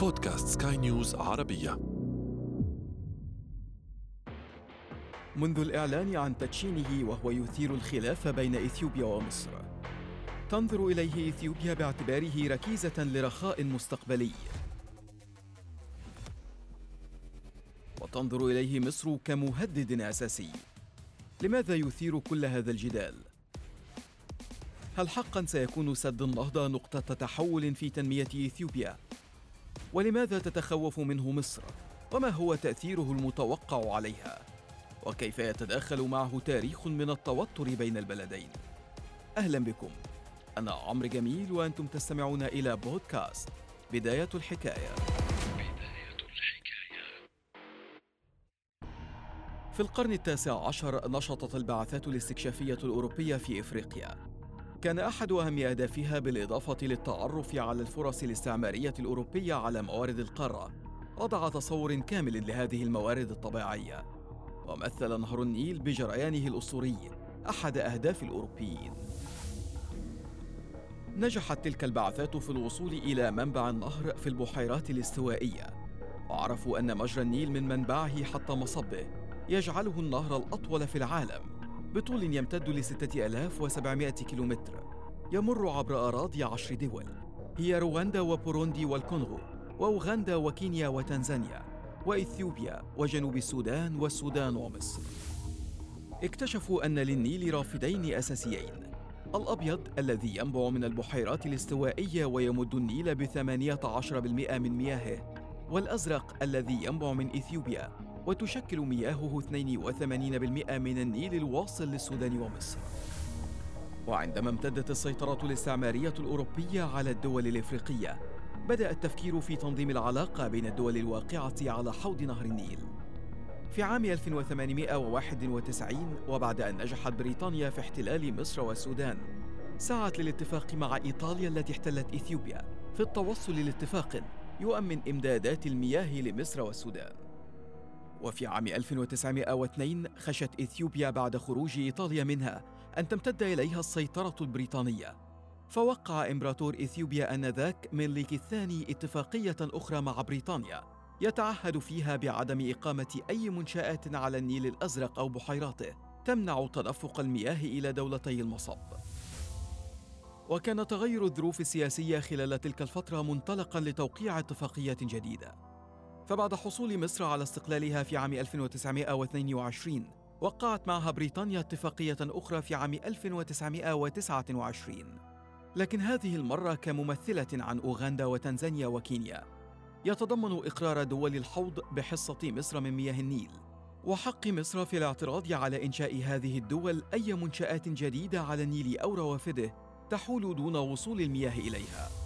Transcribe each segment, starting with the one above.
بودكاست سكاي نيوز عربية منذ الإعلان عن تدشينه وهو يثير الخلاف بين إثيوبيا ومصر تنظر إليه إثيوبيا باعتباره ركيزة لرخاء مستقبلي وتنظر إليه مصر كمهدد أساسي لماذا يثير كل هذا الجدال؟ هل حقا سيكون سد النهضة نقطة تحول في تنمية إثيوبيا؟ ولماذا تتخوف منه مصر؟ وما هو تأثيره المتوقع عليها؟ وكيف يتداخل معه تاريخ من التوتر بين البلدين؟ أهلا بكم أنا عمرو جميل وأنتم تستمعون إلى بودكاست بداية الحكاية في القرن التاسع عشر نشطت البعثات الاستكشافية الأوروبية في إفريقيا كان أحد أهم أهدافها بالإضافة للتعرف على الفرص الاستعمارية الأوروبية على موارد القارة. وضع تصور كامل لهذه الموارد الطبيعية. ومثل نهر النيل بجريانه الأسطوري أحد أهداف الأوروبيين. نجحت تلك البعثات في الوصول إلى منبع النهر في البحيرات الاستوائية. وعرفوا أن مجرى النيل من منبعه حتى مصبه يجعله النهر الأطول في العالم. بطول يمتد ل 6700 كيلومتر يمر عبر أراضي عشر دول. هي رواندا وبوروندي والكونغو وأوغندا وكينيا وتنزانيا وإثيوبيا وجنوب السودان والسودان ومصر. اكتشفوا أن للنيل رافدين أساسيين. الأبيض الذي ينبع من البحيرات الاستوائية ويمد النيل عشر بالمئة من مياهه والأزرق الذي ينبع من إثيوبيا وتشكل مياهه 82% من النيل الواصل للسودان ومصر. وعندما امتدت السيطرة الاستعمارية الأوروبية على الدول الإفريقية بدأ التفكير في تنظيم العلاقة بين الدول الواقعة على حوض نهر النيل. في عام 1891 وبعد أن نجحت بريطانيا في احتلال مصر والسودان سعت للاتفاق مع إيطاليا التي احتلت إثيوبيا. في التوصل لاتفاق يؤمن إمدادات المياه لمصر والسودان. وفي عام 1902 خشت إثيوبيا بعد خروج إيطاليا منها أن تمتد إليها السيطرة البريطانية. فوقع إمبراطور إثيوبيا آنذاك ميليك الثاني اتفاقية أخرى مع بريطانيا يتعهد فيها بعدم إقامة أي منشآت على النيل الأزرق أو بحيراته تمنع تدفق المياه إلى دولتي المصب. وكان تغير الظروف السياسية خلال تلك الفترة منطلقا لتوقيع اتفاقية جديدة. فبعد حصول مصر على استقلالها في عام 1922 وقعت معها بريطانيا اتفاقية أخرى في عام 1929 لكن هذه المرة كممثلة عن أوغندا وتنزانيا وكينيا يتضمن إقرار دول الحوض بحصة مصر من مياه النيل وحق مصر في الاعتراض على إنشاء هذه الدول أي منشآت جديدة على النيل أو روافده تحول دون وصول المياه إليها.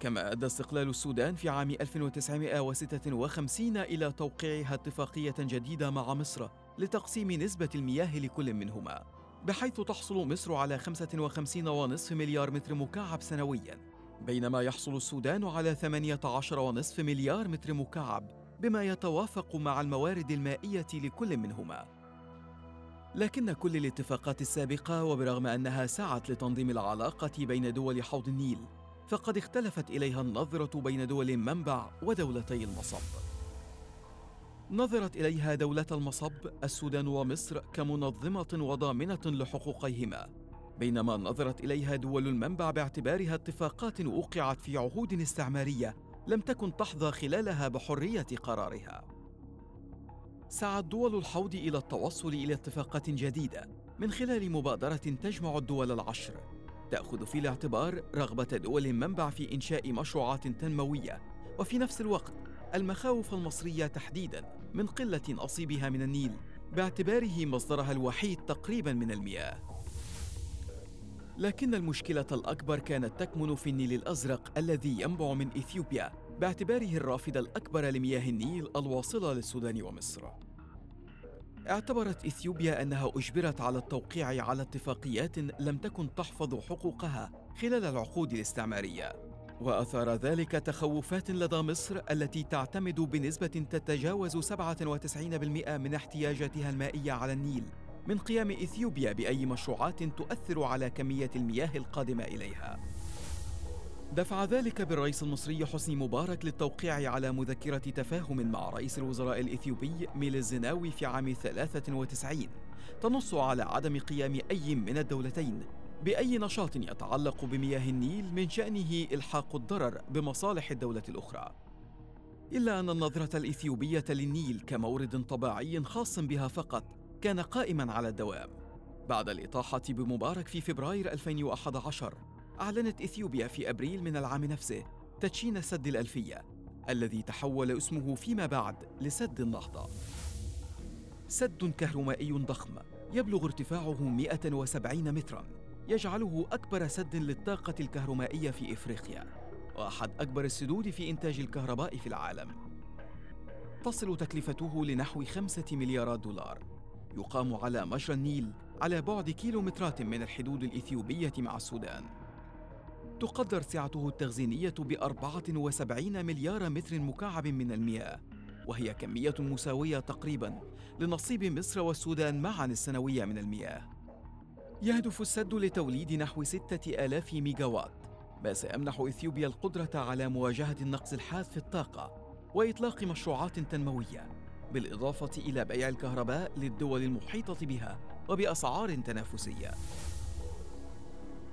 كما أدى استقلال السودان في عام 1956 إلى توقيعها اتفاقية جديدة مع مصر لتقسيم نسبة المياه لكل منهما بحيث تحصل مصر على 55.5 مليار متر مكعب سنوياً بينما يحصل السودان على 18.5 مليار متر مكعب بما يتوافق مع الموارد المائية لكل منهما. لكن كل الاتفاقات السابقة وبرغم أنها سعت لتنظيم العلاقة بين دول حوض النيل فقد اختلفت إليها النظرة بين دول المنبع ودولتي المصب. نظرت إليها دولة المصب السودان ومصر كمنظمة وضامنة لحقوقيهما، بينما نظرت إليها دول المنبع باعتبارها اتفاقات وقعت في عهود استعمارية لم تكن تحظى خلالها بحرية قرارها. سعت دول الحوض إلى التوصل إلى اتفاقات جديدة من خلال مبادرة تجمع الدول العشر تأخذ في الاعتبار رغبة دول المنبع في إنشاء مشروعات تنموية. وفي نفس الوقت المخاوف المصرية تحديدا من قلة نصيبها من النيل باعتباره مصدرها الوحيد تقريبا من المياه. لكن المشكلة الأكبر كانت تكمن في النيل الأزرق الذي ينبع من إثيوبيا باعتباره الرافد الأكبر لمياه النيل الواصلة للسودان ومصر. اعتبرت إثيوبيا أنها أجبرت على التوقيع على اتفاقيات لم تكن تحفظ حقوقها خلال العقود الاستعمارية. وأثار ذلك تخوفات لدى مصر التي تعتمد بنسبة تتجاوز 97% من احتياجاتها المائية على النيل من قيام إثيوبيا بأي مشروعات تؤثر على كمية المياه القادمة إليها. دفع ذلك بالرئيس المصري حسني مبارك للتوقيع على مذكرة تفاهم مع رئيس الوزراء الإثيوبي ميل الزناوي في عام 93 تنص على عدم قيام أي من الدولتين بأي نشاط يتعلق بمياه النيل من شأنه إلحاق الضرر بمصالح الدولة الأخرى. إلا أن النظرة الإثيوبية للنيل كمورد طبيعي خاص بها فقط كان قائما على الدوام. بعد الإطاحة بمبارك في فبراير 2011 أعلنت إثيوبيا في أبريل من العام نفسه تدشين سد الألفية الذي تحول اسمه فيما بعد لسد النهضة. سد كهرومائي ضخم يبلغ ارتفاعه 170 متراً يجعله أكبر سد للطاقة الكهرومائية في إفريقيا وأحد أكبر السدود في إنتاج الكهرباء في العالم. تصل تكلفته لنحو خمسة مليارات دولار. يقام على مجرى النيل على بعد كيلومترات من الحدود الإثيوبية مع السودان. تقدر سعته التخزينية بأربعة وسبعين مليار متر مكعب من المياه وهي كمية مساوية تقريبا لنصيب مصر والسودان معا السنوية من المياه. يهدف السد لتوليد نحو ستة آلاف ميجاوات ما سيمنح إثيوبيا القدرة على مواجهة النقص الحاد في الطاقة وإطلاق مشروعات تنموية بالإضافة إلى بيع الكهرباء للدول المحيطة بها وبأسعار تنافسية.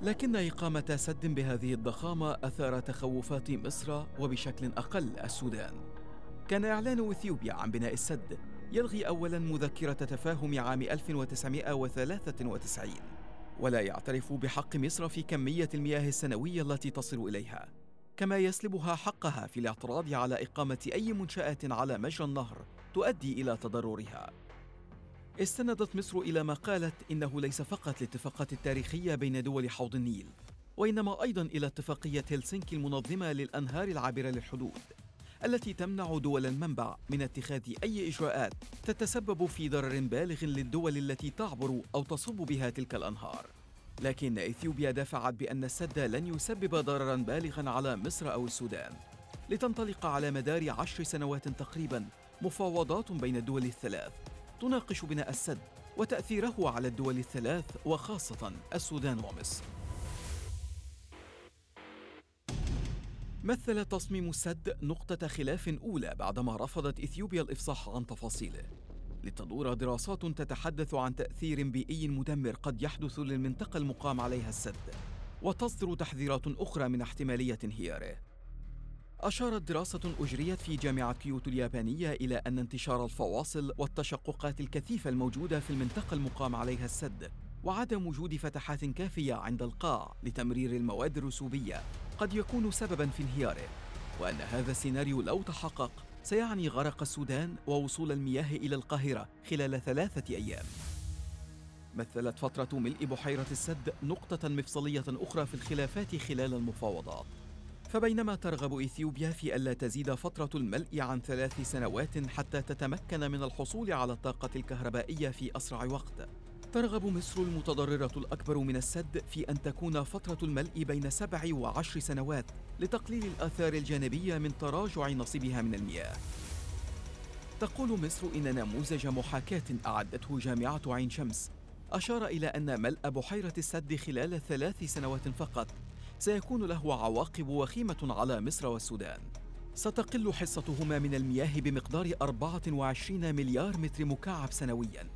لكن إقامة سد بهذه الضخامة أثار تخوفات مصر وبشكل أقل السودان. كان إعلان إثيوبيا عن بناء السد يلغي أولا مذكرة تفاهم عام 1993 ولا يعترف بحق مصر في كمية المياه السنوية التي تصل إليها كما يسلبها حقها في الاعتراض على إقامة أي منشآت على مجرى النهر تؤدي إلى تضررها. استندت مصر إلى ما قالت إنه ليس فقط الاتفاقات التاريخية بين دول حوض النيل وإنما أيضا إلى اتفاقية هلسنكي المنظمة للأنهار العابرة للحدود التي تمنع دول المنبع من اتخاذ أي إجراءات تتسبب في ضرر بالغ للدول التي تعبر أو تصب بها تلك الأنهار. لكن إثيوبيا دافعت بأن السد لن يسبب ضررا بالغا على مصر أو السودان لتنطلق على مدار عشر سنوات تقريبا مفاوضات بين الدول الثلاث تناقش بناء السد وتأثيره على الدول الثلاث وخاصة السودان ومصر. مثل تصميم السد نقطة خلاف أولى بعدما رفضت إثيوبيا الإفصاح عن تفاصيله. لتدور دراسات تتحدث عن تأثير بيئي مدمر قد يحدث للمنطقة المقام عليها السد وتصدر تحذيرات أخرى من احتمالية انهياره. أشارت دراسة أجريت في جامعة كيوتو اليابانية إلى أن انتشار الفواصل والتشققات الكثيفة الموجودة في المنطقة المقام عليها السد وعدم وجود فتحات كافية عند القاع لتمرير المواد الرسوبية. قد يكون سببا في انهياره وأن هذا السيناريو لو تحقق سيعني غرق السودان ووصول المياه إلى القاهرة خلال ثلاثة أيام. مثلت فترة ملء بحيرة السد نقطة مفصلية أخرى في الخلافات خلال المفاوضات. فبينما ترغب إثيوبيا في ألا تزيد فترة الملء عن ثلاث سنوات حتى تتمكن من الحصول على الطاقة الكهربائية في أسرع وقت. ترغب مصر المتضررة الأكبر من السد في أن تكون فترة الملء بين سبع وعشر سنوات لتقليل الآثار الجانبية من تراجع نصيبها من المياه. تقول مصر إن نموذج محاكاة أعدته جامعة عين شمس. أشار إلى أن ملء بحيرة السد خلال ثلاث سنوات فقط. سيكون له عواقب وخيمة على مصر والسودان. ستقل حصتهما من المياه بمقدار 24 مليار متر مكعب سنوياً.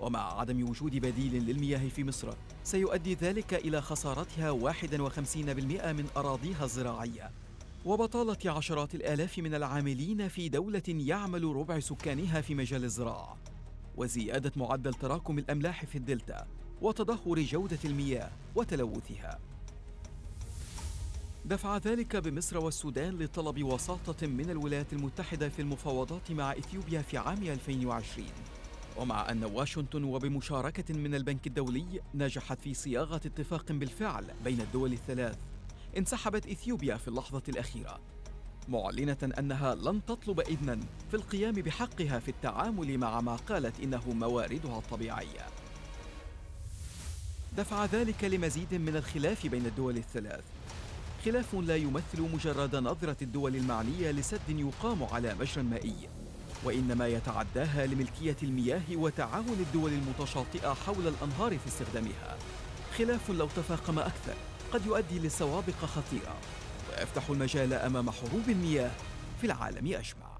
ومع عدم وجود بديل للمياه في مصر سيؤدي ذلك إلى خسارتها 51% من أراضيها الزراعية. وبطالة عشرات الآلاف من العاملين في دولة يعمل ربع سكانها في مجال الزراعة. وزيادة معدل تراكم الأملاح في الدلتا وتدهور جودة المياه وتلوثها. دفع ذلك بمصر والسودان لطلب وساطة من الولايات المتحدة في المفاوضات مع إثيوبيا في عام 2020 ومع أن واشنطن وبمشاركة من البنك الدولي نجحت في صياغة اتفاق بالفعل بين الدول الثلاث انسحبت إثيوبيا في اللحظة الأخيرة. معلنة أنها لن تطلب إذنا في القيام بحقها في التعامل مع ما قالت إنه مواردها الطبيعية دفع ذلك لمزيد من الخلاف بين الدول الثلاث. خلاف لا يمثل مجرد نظرة الدول المعنية لسد يقام على مجرى مائي وإنما يتعداها لملكية المياه وتعاون الدول المتشاطئة حول الأنهار في استخدامها. خلاف لو تفاقم أكثر قد يؤدي لسوابق خطيرة ويفتح المجال أمام حروب المياه في العالم أجمع.